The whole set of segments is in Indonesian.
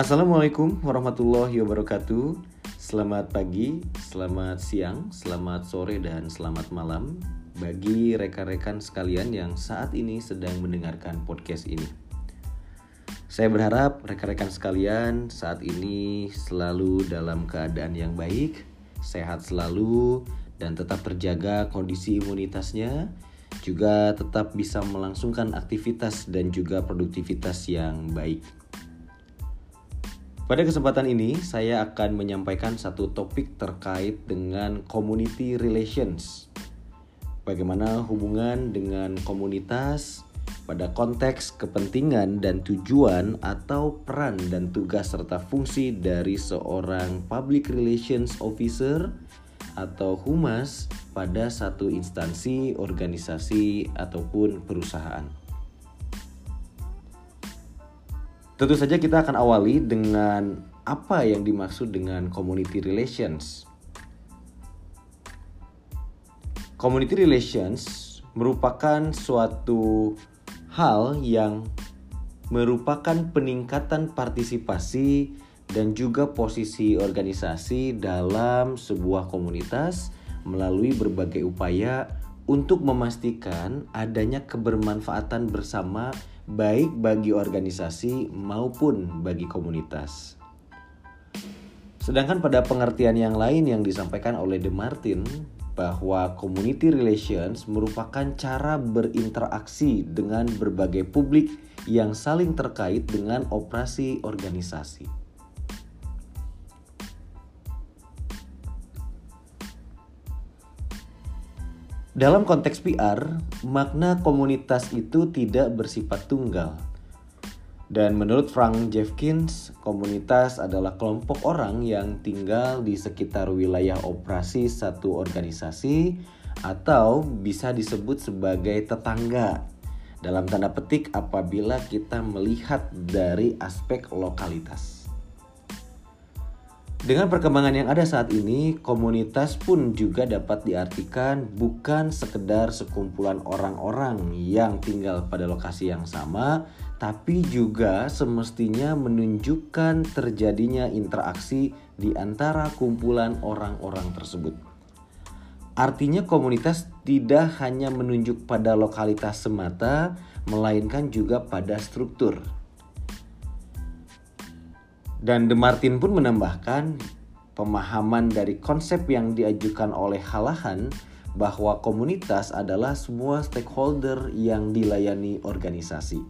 Assalamualaikum warahmatullahi wabarakatuh. Selamat pagi, selamat siang, selamat sore, dan selamat malam bagi rekan-rekan sekalian yang saat ini sedang mendengarkan podcast ini. Saya berharap rekan-rekan sekalian saat ini selalu dalam keadaan yang baik, sehat selalu, dan tetap terjaga kondisi imunitasnya, juga tetap bisa melangsungkan aktivitas dan juga produktivitas yang baik. Pada kesempatan ini, saya akan menyampaikan satu topik terkait dengan community relations. Bagaimana hubungan dengan komunitas pada konteks kepentingan dan tujuan atau peran dan tugas serta fungsi dari seorang public relations officer atau humas pada satu instansi, organisasi, ataupun perusahaan. Tentu saja kita akan awali dengan apa yang dimaksud dengan community relations. Community relations merupakan suatu hal yang merupakan peningkatan partisipasi dan juga posisi organisasi dalam sebuah komunitas melalui berbagai upaya untuk memastikan adanya kebermanfaatan bersama baik bagi organisasi maupun bagi komunitas. Sedangkan pada pengertian yang lain yang disampaikan oleh De Martin bahwa community relations merupakan cara berinteraksi dengan berbagai publik yang saling terkait dengan operasi organisasi. Dalam konteks PR, makna komunitas itu tidak bersifat tunggal. Dan menurut Frank Jeffkins, komunitas adalah kelompok orang yang tinggal di sekitar wilayah operasi satu organisasi atau bisa disebut sebagai tetangga. Dalam tanda petik apabila kita melihat dari aspek lokalitas. Dengan perkembangan yang ada saat ini, komunitas pun juga dapat diartikan bukan sekedar sekumpulan orang-orang yang tinggal pada lokasi yang sama, tapi juga semestinya menunjukkan terjadinya interaksi di antara kumpulan orang-orang tersebut. Artinya komunitas tidak hanya menunjuk pada lokalitas semata, melainkan juga pada struktur dan De Martin pun menambahkan pemahaman dari konsep yang diajukan oleh Halahan bahwa komunitas adalah semua stakeholder yang dilayani organisasi.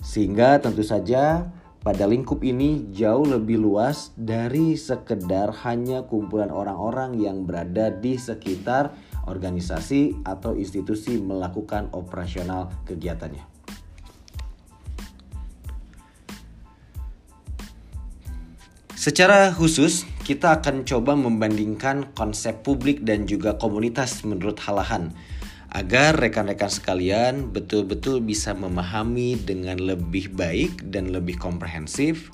Sehingga tentu saja pada lingkup ini jauh lebih luas dari sekedar hanya kumpulan orang-orang yang berada di sekitar organisasi atau institusi melakukan operasional kegiatannya. Secara khusus, kita akan coba membandingkan konsep publik dan juga komunitas menurut Halahan agar rekan-rekan sekalian betul-betul bisa memahami dengan lebih baik dan lebih komprehensif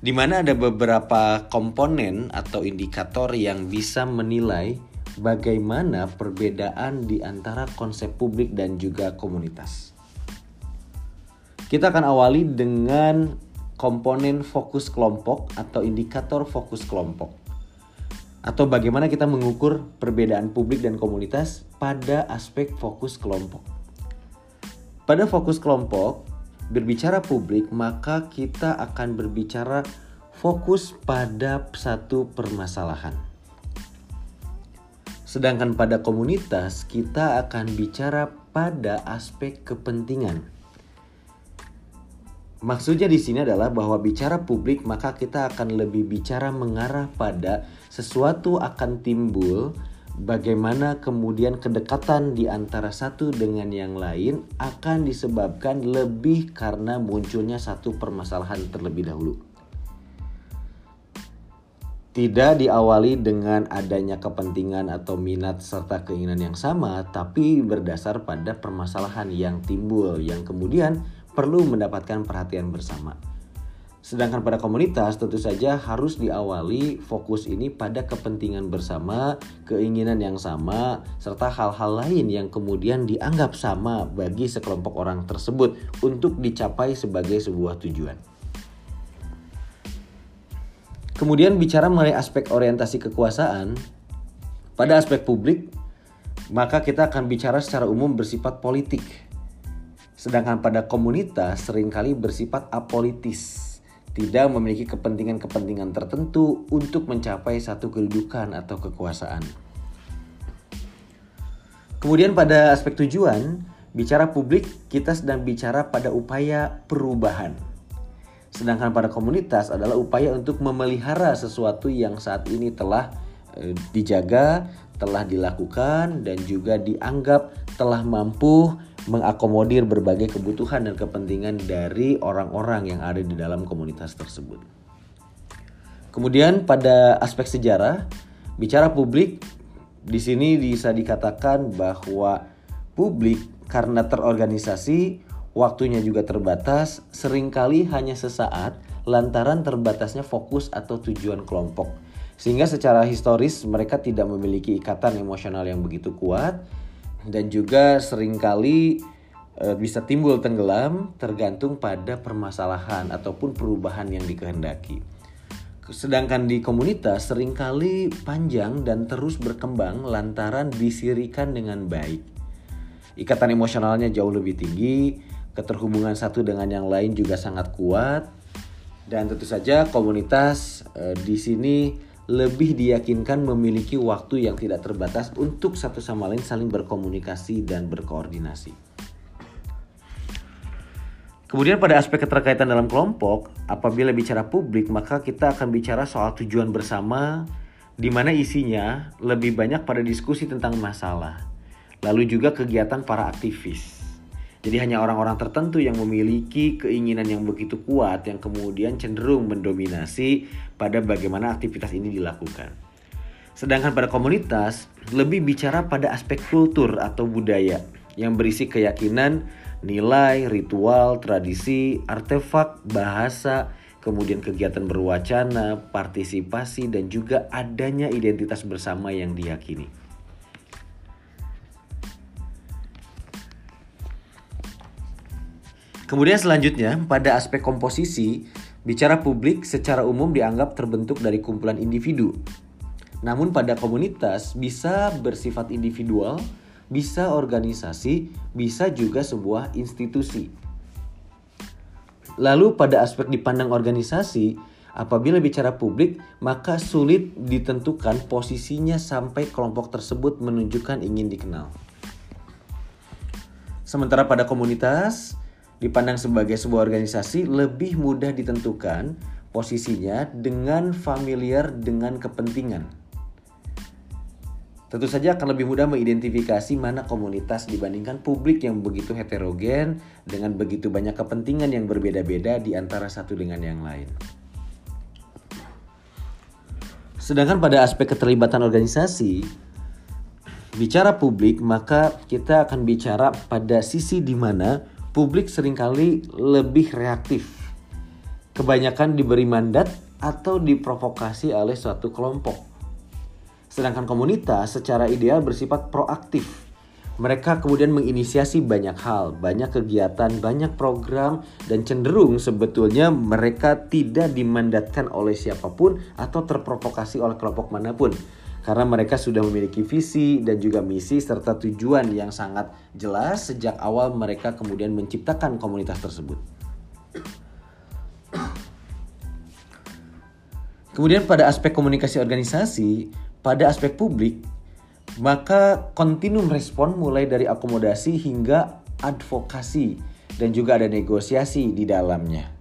di mana ada beberapa komponen atau indikator yang bisa menilai bagaimana perbedaan di antara konsep publik dan juga komunitas. Kita akan awali dengan komponen fokus kelompok atau indikator fokus kelompok. Atau bagaimana kita mengukur perbedaan publik dan komunitas pada aspek fokus kelompok. Pada fokus kelompok, berbicara publik, maka kita akan berbicara fokus pada satu permasalahan. Sedangkan pada komunitas, kita akan bicara pada aspek kepentingan Maksudnya di sini adalah bahwa bicara publik maka kita akan lebih bicara mengarah pada sesuatu akan timbul bagaimana kemudian kedekatan di antara satu dengan yang lain akan disebabkan lebih karena munculnya satu permasalahan terlebih dahulu. Tidak diawali dengan adanya kepentingan atau minat serta keinginan yang sama, tapi berdasar pada permasalahan yang timbul yang kemudian perlu mendapatkan perhatian bersama. Sedangkan pada komunitas tentu saja harus diawali fokus ini pada kepentingan bersama, keinginan yang sama, serta hal-hal lain yang kemudian dianggap sama bagi sekelompok orang tersebut untuk dicapai sebagai sebuah tujuan. Kemudian bicara mengenai aspek orientasi kekuasaan, pada aspek publik, maka kita akan bicara secara umum bersifat politik. Sedangkan pada komunitas sering kali bersifat apolitis, tidak memiliki kepentingan-kepentingan tertentu untuk mencapai satu kedudukan atau kekuasaan. Kemudian pada aspek tujuan, bicara publik kita sedang bicara pada upaya perubahan. Sedangkan pada komunitas adalah upaya untuk memelihara sesuatu yang saat ini telah dijaga, telah dilakukan dan juga dianggap telah mampu mengakomodir berbagai kebutuhan dan kepentingan dari orang-orang yang ada di dalam komunitas tersebut. Kemudian pada aspek sejarah, bicara publik di sini bisa dikatakan bahwa publik karena terorganisasi, waktunya juga terbatas, sering kali hanya sesaat lantaran terbatasnya fokus atau tujuan kelompok. Sehingga secara historis mereka tidak memiliki ikatan emosional yang begitu kuat dan juga sering kali e, bisa timbul tenggelam tergantung pada permasalahan ataupun perubahan yang dikehendaki. Sedangkan di komunitas sering kali panjang dan terus berkembang lantaran disirikan dengan baik. Ikatan emosionalnya jauh lebih tinggi, keterhubungan satu dengan yang lain juga sangat kuat, dan tentu saja komunitas e, di sini lebih diyakinkan memiliki waktu yang tidak terbatas untuk satu sama lain saling berkomunikasi dan berkoordinasi. Kemudian pada aspek keterkaitan dalam kelompok, apabila bicara publik maka kita akan bicara soal tujuan bersama di mana isinya lebih banyak pada diskusi tentang masalah. Lalu juga kegiatan para aktivis. Jadi hanya orang-orang tertentu yang memiliki keinginan yang begitu kuat yang kemudian cenderung mendominasi pada bagaimana aktivitas ini dilakukan. Sedangkan pada komunitas lebih bicara pada aspek kultur atau budaya yang berisi keyakinan nilai, ritual, tradisi, artefak, bahasa, kemudian kegiatan berwacana, partisipasi, dan juga adanya identitas bersama yang diyakini. Kemudian selanjutnya, pada aspek komposisi, bicara publik secara umum dianggap terbentuk dari kumpulan individu. Namun pada komunitas bisa bersifat individual, bisa organisasi, bisa juga sebuah institusi. Lalu pada aspek dipandang organisasi, apabila bicara publik, maka sulit ditentukan posisinya sampai kelompok tersebut menunjukkan ingin dikenal. Sementara pada komunitas, dipandang sebagai sebuah organisasi lebih mudah ditentukan posisinya dengan familiar dengan kepentingan. Tentu saja akan lebih mudah mengidentifikasi mana komunitas dibandingkan publik yang begitu heterogen dengan begitu banyak kepentingan yang berbeda-beda di antara satu dengan yang lain. Sedangkan pada aspek keterlibatan organisasi, bicara publik maka kita akan bicara pada sisi di mana publik sering kali lebih reaktif. Kebanyakan diberi mandat atau diprovokasi oleh suatu kelompok Sedangkan komunitas secara ideal bersifat proaktif. Mereka kemudian menginisiasi banyak hal, banyak kegiatan, banyak program, dan cenderung sebetulnya mereka tidak dimandatkan oleh siapa pun atau terprovokasi oleh kelompok mana pun. Karena mereka sudah memiliki visi dan juga misi serta tujuan yang sangat jelas sejak awal mereka kemudian menciptakan komunitas tersebut. Kemudian pada aspek komunikasi organisasi, pada aspek publik, maka kontinum respon mulai dari akomodasi hingga advokasi dan juga ada negosiasi di dalamnya.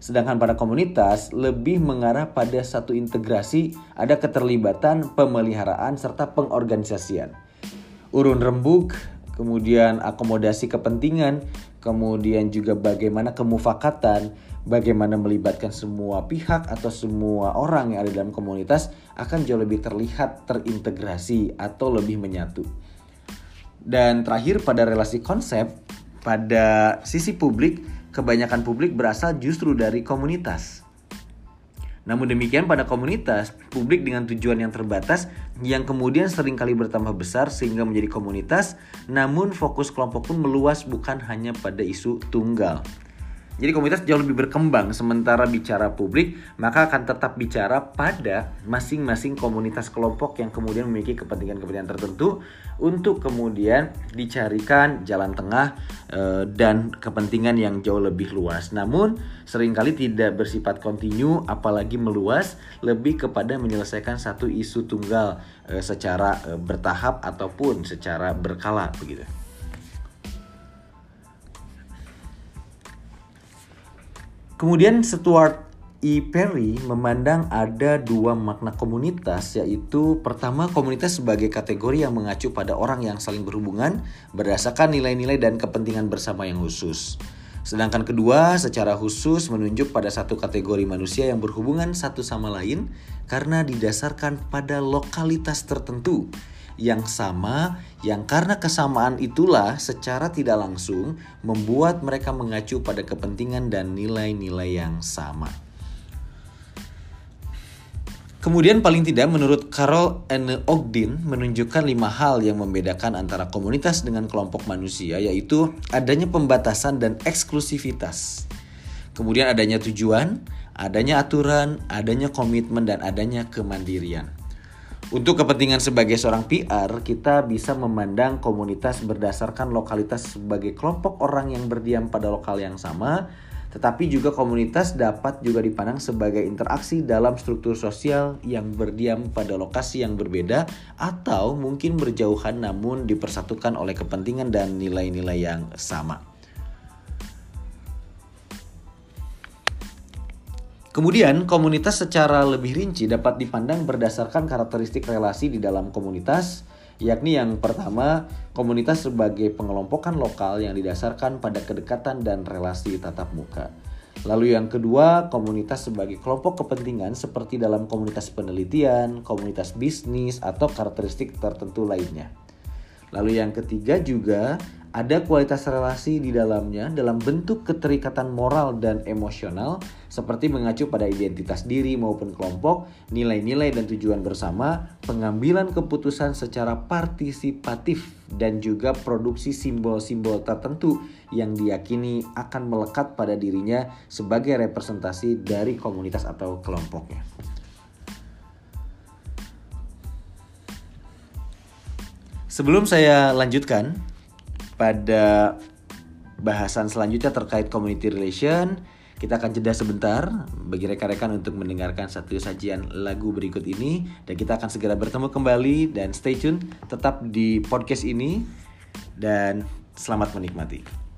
Sedangkan pada komunitas lebih mengarah pada satu integrasi, ada keterlibatan, pemeliharaan serta pengorganisasian. Urun rembuk, kemudian akomodasi kepentingan, kemudian juga bagaimana kemufakatan, bagaimana melibatkan semua pihak atau semua orang yang ada dalam komunitas akan jauh lebih terlihat terintegrasi atau lebih menyatu. Dan terakhir pada relasi konsep, pada sisi publik, kebanyakan publik berasal justru dari komunitas. Namun demikian pada komunitas, publik dengan tujuan yang terbatas yang kemudian sering kali bertambah besar sehingga menjadi komunitas, namun fokus kelompok pun meluas bukan hanya pada isu tunggal. Jadi komunitas jauh lebih berkembang sementara bicara publik maka akan tetap bicara pada masing-masing komunitas kelompok yang kemudian memiliki kepentingan-kepentingan tertentu untuk kemudian dicarikan jalan tengah e, dan kepentingan yang jauh lebih luas. Namun sering kali tidak bersifat kontinu apalagi meluas lebih kepada menyelesaikan satu isu tunggal e, secara e, bertahap ataupun secara berkala begitu. Kemudian Stuart E. Perry memandang ada dua makna komunitas yaitu pertama komunitas sebagai kategori yang mengacu pada orang yang saling berhubungan berdasarkan nilai-nilai dan kepentingan bersama yang khusus. Sedangkan kedua secara khusus menunjuk pada satu kategori manusia yang berhubungan satu sama lain karena didasarkan pada lokalitas tertentu yang sama yang karena kesamaan itulah secara tidak langsung membuat mereka mengacu pada kepentingan dan nilai-nilai yang sama. Kemudian paling tidak menurut Carol N. Ogden menunjukkan lima hal yang membedakan antara komunitas dengan kelompok manusia yaitu adanya pembatasan dan eksklusivitas. Kemudian adanya tujuan, adanya aturan, adanya komitmen dan adanya kemandirian. Untuk kepentingan sebagai seorang PR, kita bisa memandang komunitas berdasarkan lokalitas sebagai kelompok orang yang berdiam pada lokal yang sama, tetapi juga komunitas dapat juga dipandang sebagai interaksi dalam struktur sosial yang berdiam pada lokasi yang berbeda atau mungkin berjauhan namun dipersatukan oleh kepentingan dan nilai-nilai yang sama. Kemudian, komunitas secara lebih rinci dapat dipandang berdasarkan karakteristik relasi di dalam komunitas, yakni yang pertama, komunitas sebagai pengelompokan lokal yang didasarkan pada kedekatan dan relasi tatap muka. Lalu yang kedua, komunitas sebagai kelompok kepentingan seperti dalam komunitas penelitian, komunitas bisnis, atau karakteristik tertentu lainnya. Lalu yang ketiga juga ada kualitas relasi di dalamnya dalam bentuk keterikatan moral dan emosional seperti mengacu pada identitas diri maupun kelompok, nilai-nilai dan tujuan bersama, pengambilan keputusan secara partisipatif dan juga produksi simbol-simbol tertentu yang diyakini akan melekat pada dirinya sebagai representasi dari komunitas atau kelompoknya. Sebelum saya lanjutkan, pada bahasan selanjutnya terkait community relation. Kita akan jeda sebentar bagi rekan-rekan untuk mendengarkan satu sajian lagu berikut ini dan kita akan segera bertemu kembali dan stay tune tetap di podcast ini dan selamat menikmati.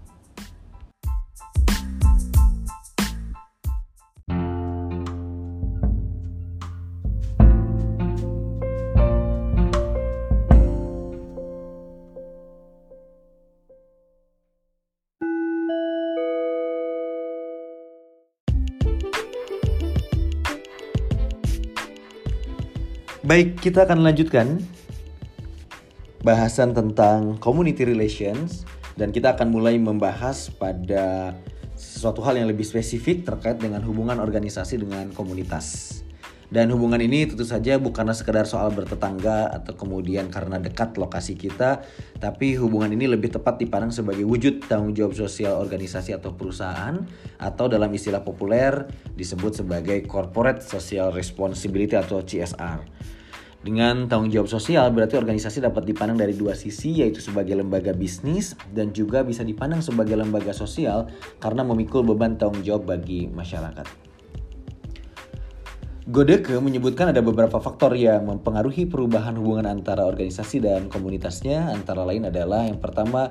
Baik, kita akan lanjutkan bahasan tentang community relations dan kita akan mulai membahas pada sesuatu hal yang lebih spesifik terkait dengan hubungan organisasi dengan komunitas. Dan hubungan ini tentu saja bukanlah sekedar soal bertetangga atau kemudian karena dekat lokasi kita, tapi hubungan ini lebih tepat dipandang sebagai wujud tanggung jawab sosial organisasi atau perusahaan atau dalam istilah populer disebut sebagai corporate social responsibility atau CSR. Dengan tanggung jawab sosial berarti organisasi dapat dipandang dari dua sisi yaitu sebagai lembaga bisnis dan juga bisa dipandang sebagai lembaga sosial karena memikul beban tanggung jawab bagi masyarakat. Godeke menyebutkan ada beberapa faktor yang mempengaruhi perubahan hubungan antara organisasi dan komunitasnya antara lain adalah yang pertama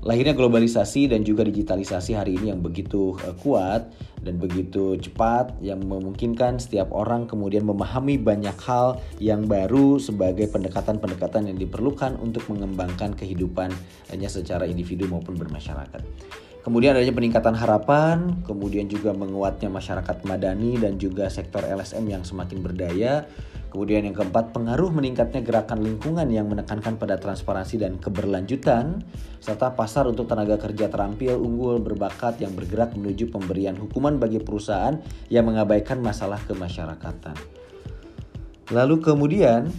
lahirnya globalisasi dan juga digitalisasi hari ini yang begitu uh, kuat dan begitu cepat yang memungkinkan setiap orang kemudian memahami banyak hal yang baru sebagai pendekatan-pendekatan yang diperlukan untuk mengembangkan kehidupannya secara individu maupun bermasyarakat. Kemudian adanya peningkatan harapan, kemudian juga menguatnya masyarakat madani dan juga sektor LSM yang semakin berdaya. Kemudian yang keempat, pengaruh meningkatnya gerakan lingkungan yang menekankan pada transparansi dan keberlanjutan, serta pasar untuk tenaga kerja terampil, unggul, berbakat yang bergerak menuju pemberian hukuman bagi perusahaan yang mengabaikan masalah kemasyarakatan. Lalu kemudian,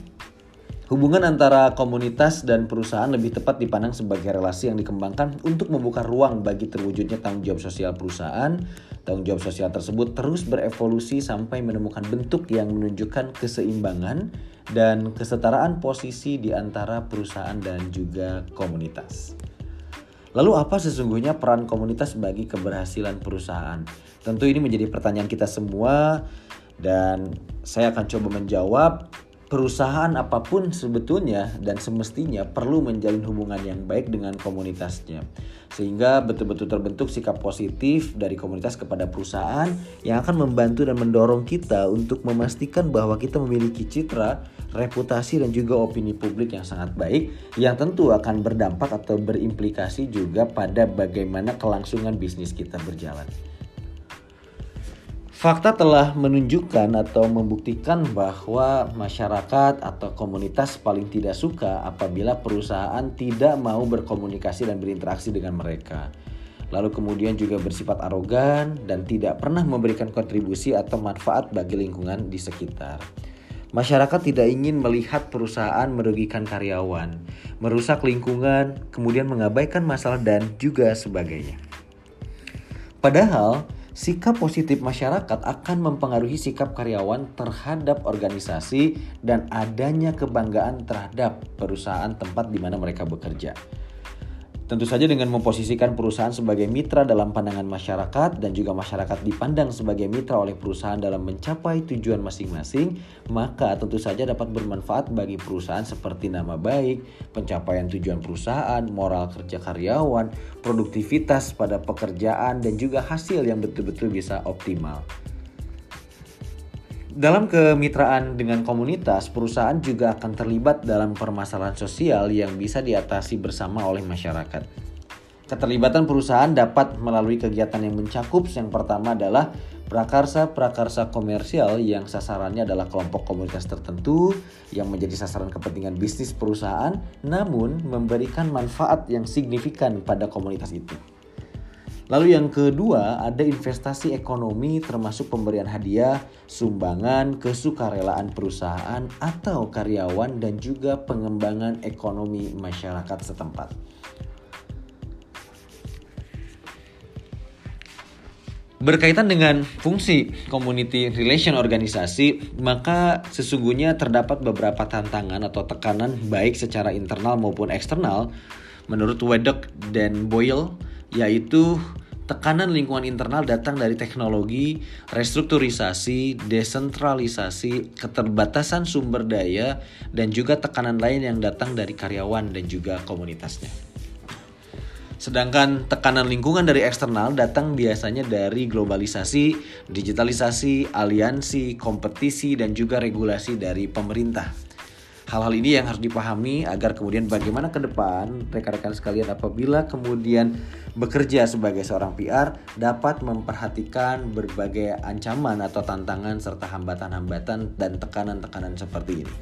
Hubungan antara komunitas dan perusahaan lebih tepat dipandang sebagai relasi yang dikembangkan untuk membuka ruang bagi terwujudnya tanggung jawab sosial perusahaan. Tanggung jawab sosial tersebut terus berevolusi sampai menemukan bentuk yang menunjukkan keseimbangan dan kesetaraan posisi di antara perusahaan dan juga komunitas. Lalu apa sesungguhnya peran komunitas bagi keberhasilan perusahaan? Tentu ini menjadi pertanyaan kita semua dan saya akan coba menjawab perusahaan apa pun sebetulnya dan semestinya perlu menjalin hubungan yang baik dengan komunitasnya sehingga betul-betul terbentuk sikap positif dari komunitas kepada perusahaan yang akan membantu dan mendorong kita untuk memastikan bahwa kita memiliki citra, reputasi dan juga opini publik yang sangat baik yang tentu akan berdampak atau berimplikasi juga pada bagaimana kelangsungan bisnis kita berjalan. Fakta telah menunjukkan atau membuktikan bahwa masyarakat atau komunitas paling tidak suka apabila perusahaan tidak mau berkomunikasi dan berinteraksi dengan mereka. Lalu kemudian juga bersifat arogan dan tidak pernah memberikan kontribusi atau manfaat bagi lingkungan di sekitar. Masyarakat tidak ingin melihat perusahaan merugikan karyawan, merusak lingkungan, kemudian mengabaikan masalah dan juga sebagainya. Padahal, sikap positif masyarakat akan mempengaruhi sikap karyawan terhadap organisasi dan adanya kebanggaan terhadap perusahaan tempat di mana mereka bekerja. Tentu saja dengan memposisikan perusahaan sebagai mitra dalam pandangan masyarakat dan juga masyarakat dipandang sebagai mitra oleh perusahaan dalam mencapai tujuan masing-masing, maka tentu saja dapat bermanfaat bagi perusahaan seperti nama baik, pencapaian tujuan perusahaan, moral kerja karyawan, produktivitas pada pekerjaan dan juga hasil yang betul-betul bisa optimal. Dalam kemitraan dengan komunitas, perusahaan juga akan terlibat dalam permasalahan sosial yang bisa diatasi bersama oleh masyarakat. Keterlibatan perusahaan dapat melalui kegiatan yang mencakup yang pertama adalah prakarsa-prakarsa komersial yang sasarannya adalah kelompok komunitas tertentu yang menjadi sasaran kepentingan bisnis perusahaan namun memberikan manfaat yang signifikan pada komunitas itu. Lalu yang kedua ada investasi ekonomi termasuk pemberian hadiah, sumbangan, kesukarelaan perusahaan atau karyawan dan juga pengembangan ekonomi masyarakat setempat. Berkaitan dengan fungsi community relation organisasi, maka sesungguhnya terdapat beberapa tantangan atau tekanan baik secara internal maupun eksternal menurut Wedok dan Boyle yaitu tekanan lingkungan internal datang dari teknologi, restrukturisasi, desentralisasi, keterbatasan sumber daya, dan juga tekanan lain yang datang dari karyawan dan juga komunitasnya. Sedangkan tekanan lingkungan dari eksternal datang biasanya dari globalisasi, digitalisasi, aliansi, kompetisi, dan juga regulasi dari pemerintah. Hal-hal ini yang harus dipahami agar kemudian bagaimana ke depan rekan-rekan sekalian apabila kemudian bekerja sebagai seorang PR dapat memperhatikan berbagai ancaman atau tantangan serta hambatan-hambatan dan tekanan-tekanan seperti ini.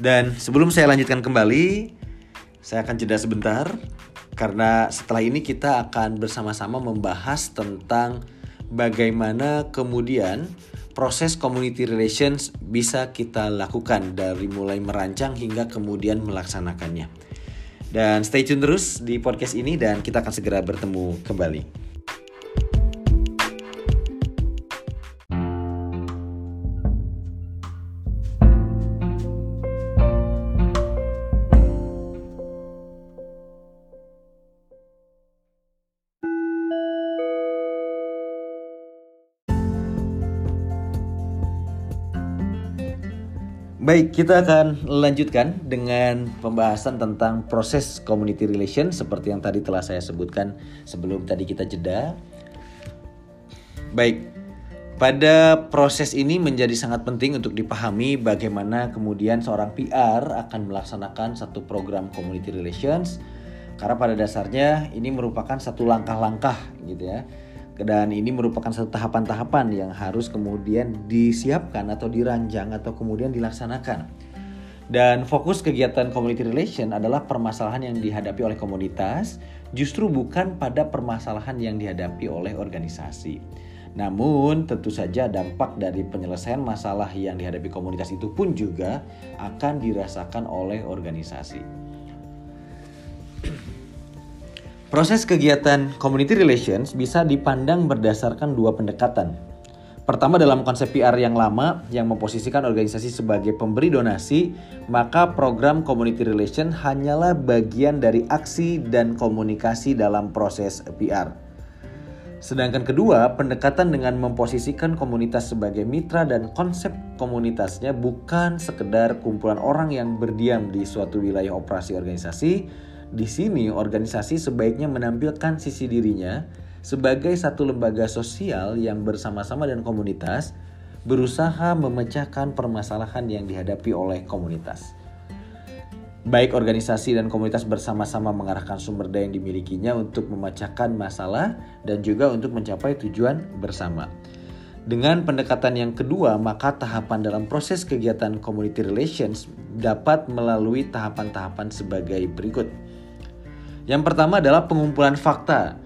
Dan sebelum saya lanjutkan kembali, saya akan jeda sebentar karena setelah ini kita akan bersama-sama membahas tentang bagaimana kemudian proses community relations bisa kita lakukan dari mulai merancang hingga kemudian melaksanakannya. Dan stay tune terus di podcast ini dan kita akan segera bertemu kembali. Baik, kita akan lanjutkan dengan pembahasan tentang proses community relation seperti yang tadi telah saya sebutkan sebelum tadi kita jeda. Baik, pada proses ini menjadi sangat penting untuk dipahami bagaimana kemudian seorang PR akan melaksanakan satu program community relations karena pada dasarnya ini merupakan satu langkah-langkah gitu ya dan ini merupakan satu tahapan-tahapan yang harus kemudian disiapkan atau dirancang atau kemudian dilaksanakan. Dan fokus kegiatan community relation adalah permasalahan yang dihadapi oleh komunitas, justru bukan pada permasalahan yang dihadapi oleh organisasi. Namun, tentu saja dampak dari penyelesaian masalah yang dihadapi komunitas itu pun juga akan dirasakan oleh organisasi. Proses kegiatan community relations bisa dipandang berdasarkan dua pendekatan. Pertama dalam konsep PR yang lama yang memposisikan organisasi sebagai pemberi donasi, maka program community relation hanyalah bagian dari aksi dan komunikasi dalam proses PR. Sedangkan kedua, pendekatan dengan memposisikan komunitas sebagai mitra dan konsep komunitasnya bukan sekedar kumpulan orang yang berdiam di suatu wilayah operasi organisasi, di sini organisasi sebaiknya menampilkan sisi dirinya sebagai satu lembaga sosial yang bersama-sama dan komunitas berusaha memecahkan permasalahan yang dihadapi oleh komunitas. Baik organisasi dan komunitas bersama-sama mengarahkan sumber daya yang dimilikinya untuk memecahkan masalah dan juga untuk mencapai tujuan bersama. Dengan pendekatan yang kedua, maka tahapan dalam proses kegiatan community relations dapat melalui tahapan-tahapan sebagai berikut. Yang pertama adalah pengumpulan fakta,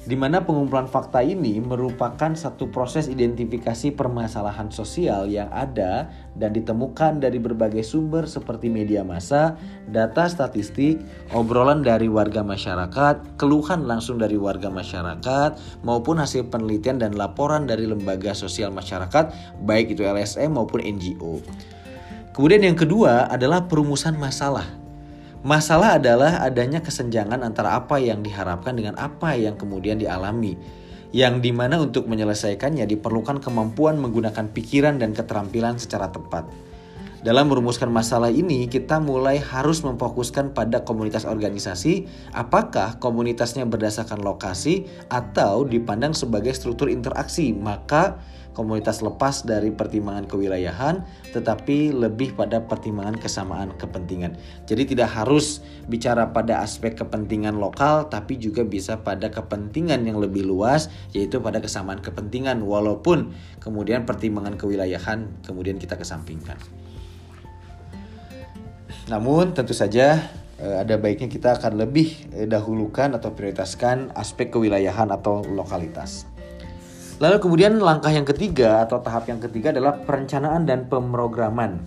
di mana pengumpulan fakta ini merupakan satu proses identifikasi permasalahan sosial yang ada dan ditemukan dari berbagai sumber seperti media massa, data statistik, obrolan dari warga masyarakat, keluhan langsung dari warga masyarakat, maupun hasil penelitian dan laporan dari lembaga sosial masyarakat, baik itu LSM maupun NGO. Kemudian yang kedua adalah perumusan masalah Masalah adalah adanya kesenjangan antara apa yang diharapkan dengan apa yang kemudian dialami. Yang di mana untuk menyelesaikannya diperlukan kemampuan menggunakan pikiran dan keterampilan secara tepat. Dalam merumuskan masalah ini, kita mulai harus memfokuskan pada komunitas organisasi, apakah komunitasnya berdasarkan lokasi atau dipandang sebagai struktur interaksi. Maka komunitas lepas dari pertimbangan kewilayahan tetapi lebih pada pertimbangan kesamaan kepentingan. Jadi tidak harus bicara pada aspek kepentingan lokal tapi juga bisa pada kepentingan yang lebih luas yaitu pada kesamaan kepentingan walaupun kemudian pertimbangan kewilayahan kemudian kita kesampingkan. Namun tentu saja eh, ada baiknya kita akan lebih eh, dahulukan atau prioritaskan aspek kewilayahan atau lokalitas. Lalu kemudian langkah yang ketiga atau tahap yang ketiga adalah perencanaan dan pemrograman.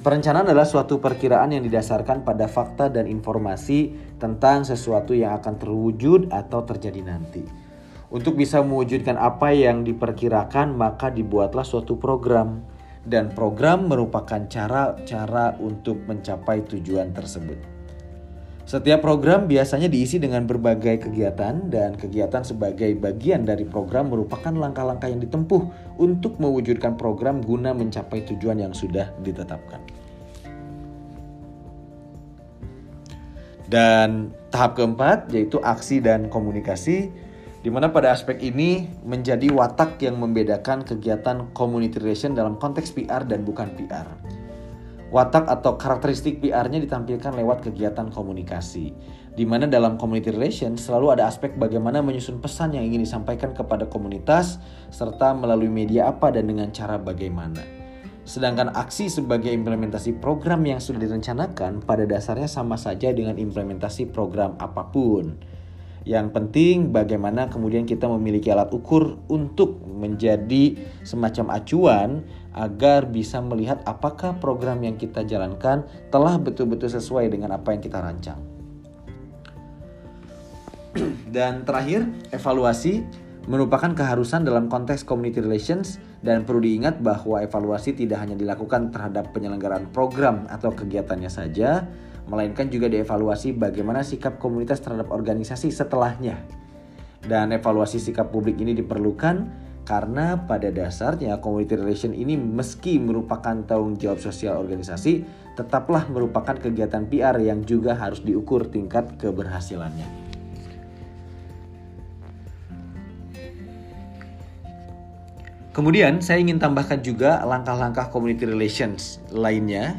Perencanaan adalah suatu perkiraan yang didasarkan pada fakta dan informasi tentang sesuatu yang akan terwujud atau terjadi nanti. Untuk bisa mewujudkan apa yang diperkirakan, maka dibuatlah suatu program, dan program merupakan cara-cara untuk mencapai tujuan tersebut. Setiap program biasanya diisi dengan berbagai kegiatan dan kegiatan sebagai bagian dari program merupakan langkah-langkah yang ditempuh untuk mewujudkan program guna mencapai tujuan yang sudah ditetapkan. Dan tahap keempat yaitu aksi dan komunikasi di mana pada aspek ini menjadi watak yang membedakan kegiatan community relation dalam konteks PR dan bukan PR. Watak atau karakteristik PR-nya ditampilkan lewat kegiatan komunikasi, di mana dalam community relation selalu ada aspek bagaimana menyusun pesan yang ingin disampaikan kepada komunitas, serta melalui media apa dan dengan cara bagaimana. Sedangkan aksi sebagai implementasi program yang sudah direncanakan pada dasarnya sama saja dengan implementasi program apa pun. Yang penting bagaimana kemudian kita memiliki alat ukur untuk menjadi semacam acuan agar bisa melihat apakah program yang kita jalankan telah betul-betul sesuai dengan apa yang kita rancang. Dan terakhir, evaluasi merupakan keharusan dalam konteks community relations dan perlu diingat bahwa evaluasi tidak hanya dilakukan terhadap penyelenggaraan program atau kegiatannya saja, melainkan juga dievaluasi bagaimana sikap komunitas terhadap organisasi setelahnya. Dan evaluasi sikap publik ini diperlukan karena pada dasarnya community relation ini meski merupakan tanggung jawab sosial organisasi, tetaplah merupakan kegiatan PR yang juga harus diukur tingkat keberhasilannya. Kemudian saya ingin tambahkan juga langkah-langkah community relations lainnya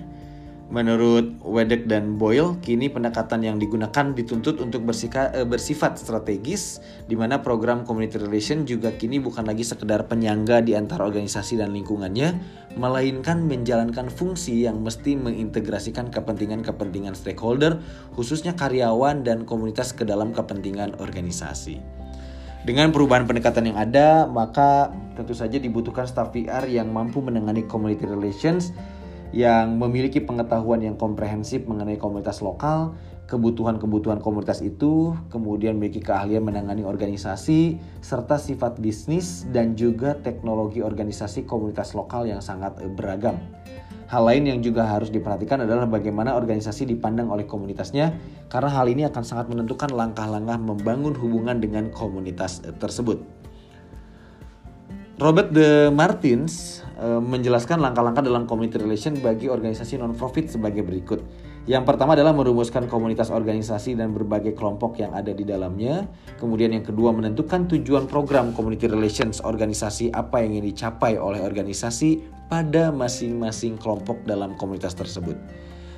Menurut Wedek dan Boyle, kini pendekatan yang digunakan dituntut untuk bersika, eh, bersifat strategis, di mana program community relation juga kini bukan lagi sekedar penyangga di antara organisasi dan lingkungannya, melainkan menjalankan fungsi yang mesti mengintegrasikan kepentingan-kepentingan stakeholder, khususnya karyawan dan komunitas ke dalam kepentingan organisasi. Dengan perubahan pendekatan yang ada, maka tentu saja dibutuhkan staff PR yang mampu menangani community relations, yang memiliki pengetahuan yang komprehensif mengenai komunitas lokal, kebutuhan-kebutuhan komunitas itu, kemudian memiliki keahlian menangani organisasi, serta sifat bisnis dan juga teknologi organisasi komunitas lokal yang sangat beragam. Hal lain yang juga harus diperhatikan adalah bagaimana organisasi dipandang oleh komunitasnya, karena hal ini akan sangat menentukan langkah-langkah membangun hubungan dengan komunitas tersebut. Robert de Martins menjelaskan langkah-langkah dalam community relation bagi organisasi non-profit sebagai berikut. Yang pertama adalah merumuskan komunitas organisasi dan berbagai kelompok yang ada di dalamnya. Kemudian yang kedua menentukan tujuan program community relations organisasi apa yang ingin dicapai oleh organisasi pada masing-masing kelompok dalam komunitas tersebut.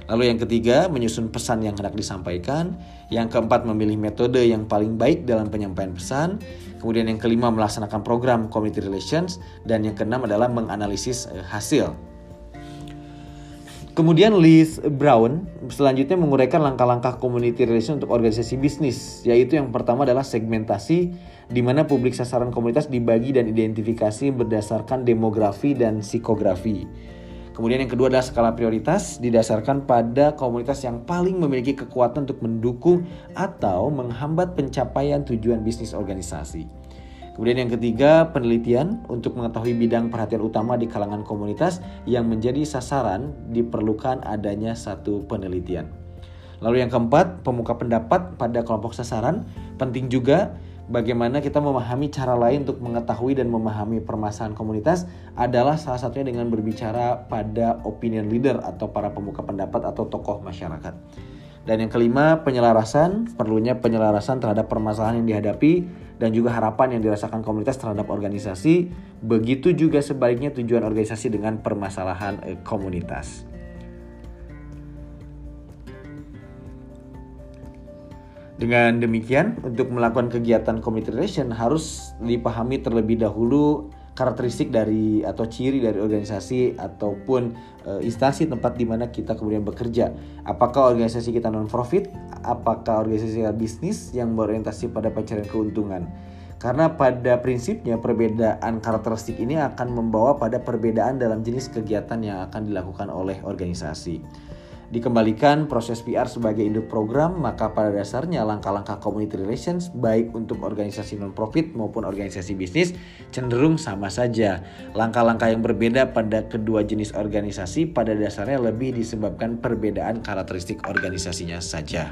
Lalu yang ketiga, menyusun pesan yang hendak disampaikan. Yang keempat, memilih metode yang paling baik dalam penyampaian pesan. Kemudian yang kelima, melaksanakan program community relations. Dan yang keenam adalah menganalisis eh, hasil. Kemudian Liz Brown selanjutnya menguraikan langkah-langkah community relation untuk organisasi bisnis, yaitu yang pertama adalah segmentasi, di mana publik sasaran komunitas dibagi dan identifikasi berdasarkan demografi dan psikografi. Kemudian yang kedua adalah skala prioritas didasarkan pada komunitas yang paling memiliki kekuatan untuk mendukung atau menghambat pencapaian tujuan bisnis organisasi. Kemudian yang ketiga, penelitian untuk mengetahui bidang perhatian utama di kalangan komunitas yang menjadi sasaran diperlukan adanya satu penelitian. Lalu yang keempat, pemuka pendapat pada kelompok sasaran penting juga bagaimana kita memahami cara lain untuk mengetahui dan memahami permasalahan komunitas adalah salah satunya dengan berbicara pada opinion leader atau para pemuka pendapat atau tokoh masyarakat. Dan yang kelima, penyelarasan, perlunya penyelarasan terhadap permasalahan yang dihadapi dan juga harapan yang dirasakan komunitas terhadap organisasi. Begitu juga sebaliknya tujuan organisasi dengan permasalahan eh, komunitas. Dengan demikian, untuk melakukan kegiatan community relation harus dipahami terlebih dahulu karakteristik dari atau ciri dari organisasi ataupun e, instansi tempat di mana kita kemudian bekerja. Apakah organisasi kita non profit? Apakah organisasi kita bisnis yang berorientasi pada pencarian keuntungan? Karena pada prinsipnya perbedaan karakteristik ini akan membawa pada perbedaan dalam jenis kegiatan yang akan dilakukan oleh organisasi dikembalikan proses PR sebagai induk program, maka pada dasarnya langkah-langkah community relations baik untuk organisasi non-profit maupun organisasi bisnis cenderung sama saja. Langkah-langkah yang berbeda pada kedua jenis organisasi pada dasarnya lebih disebabkan perbedaan karakteristik organisasinya saja.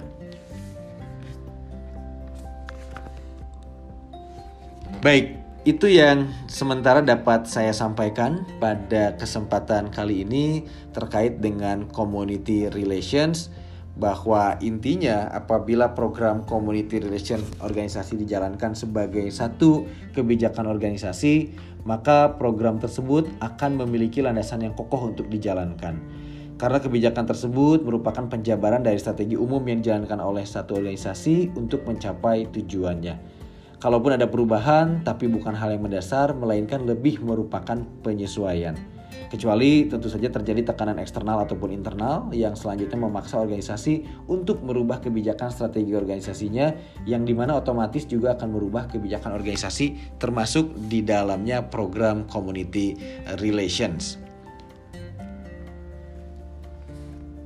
Baik, itu yang sementara dapat saya sampaikan pada kesempatan kali ini terkait dengan community relations bahwa intinya apabila program community relation organisasi dijalankan sebagai satu kebijakan organisasi maka program tersebut akan memiliki landasan yang kokoh untuk dijalankan karena kebijakan tersebut merupakan penjabaran dari strategi umum yang dijalankan oleh satu organisasi untuk mencapai tujuannya. Kalaupun ada perubahan, tapi bukan hal yang mendasar, melainkan lebih merupakan penyesuaian. Kecuali tentu saja terjadi tekanan eksternal ataupun internal yang selanjutnya memaksa organisasi untuk merubah kebijakan strategi organisasinya yang di mana otomatis juga akan merubah kebijakan organisasi termasuk di dalamnya program community relations.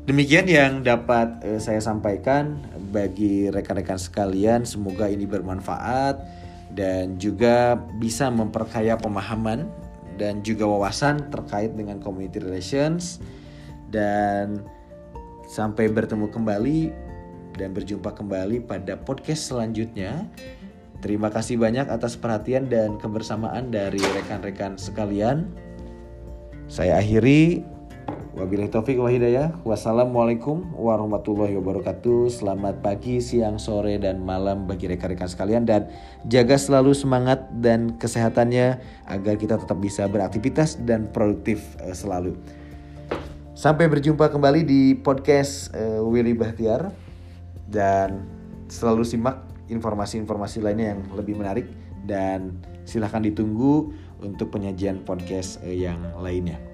Demikian yang dapat uh, saya sampaikan bagi rekan-rekan sekalian. Semoga ini bermanfaat dan juga bisa memperkaya pemahaman dan juga wawasan terkait dengan community relations. Dan sampai bertemu kembali dan berjumpa kembali pada podcast selanjutnya. Terima kasih banyak atas perhatian dan kebersamaan dari rekan-rekan sekalian. Saya akhiri Wabillahi taufik wa hidayah. Wassalamualaikum warahmatullahi wabarakatuh. Selamat pagi, siang, sore, dan malam bagi rekan-rekan sekalian. Dan jaga selalu semangat dan kesehatannya agar kita tetap bisa beraktivitas dan produktif uh, selalu. Sampai berjumpa kembali di podcast uh, Willy Bahtiar. Dan selalu simak informasi-informasi lainnya yang lebih menarik. Dan silahkan ditunggu untuk penyajian podcast uh, yang lainnya.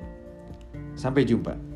Sampai jumpa.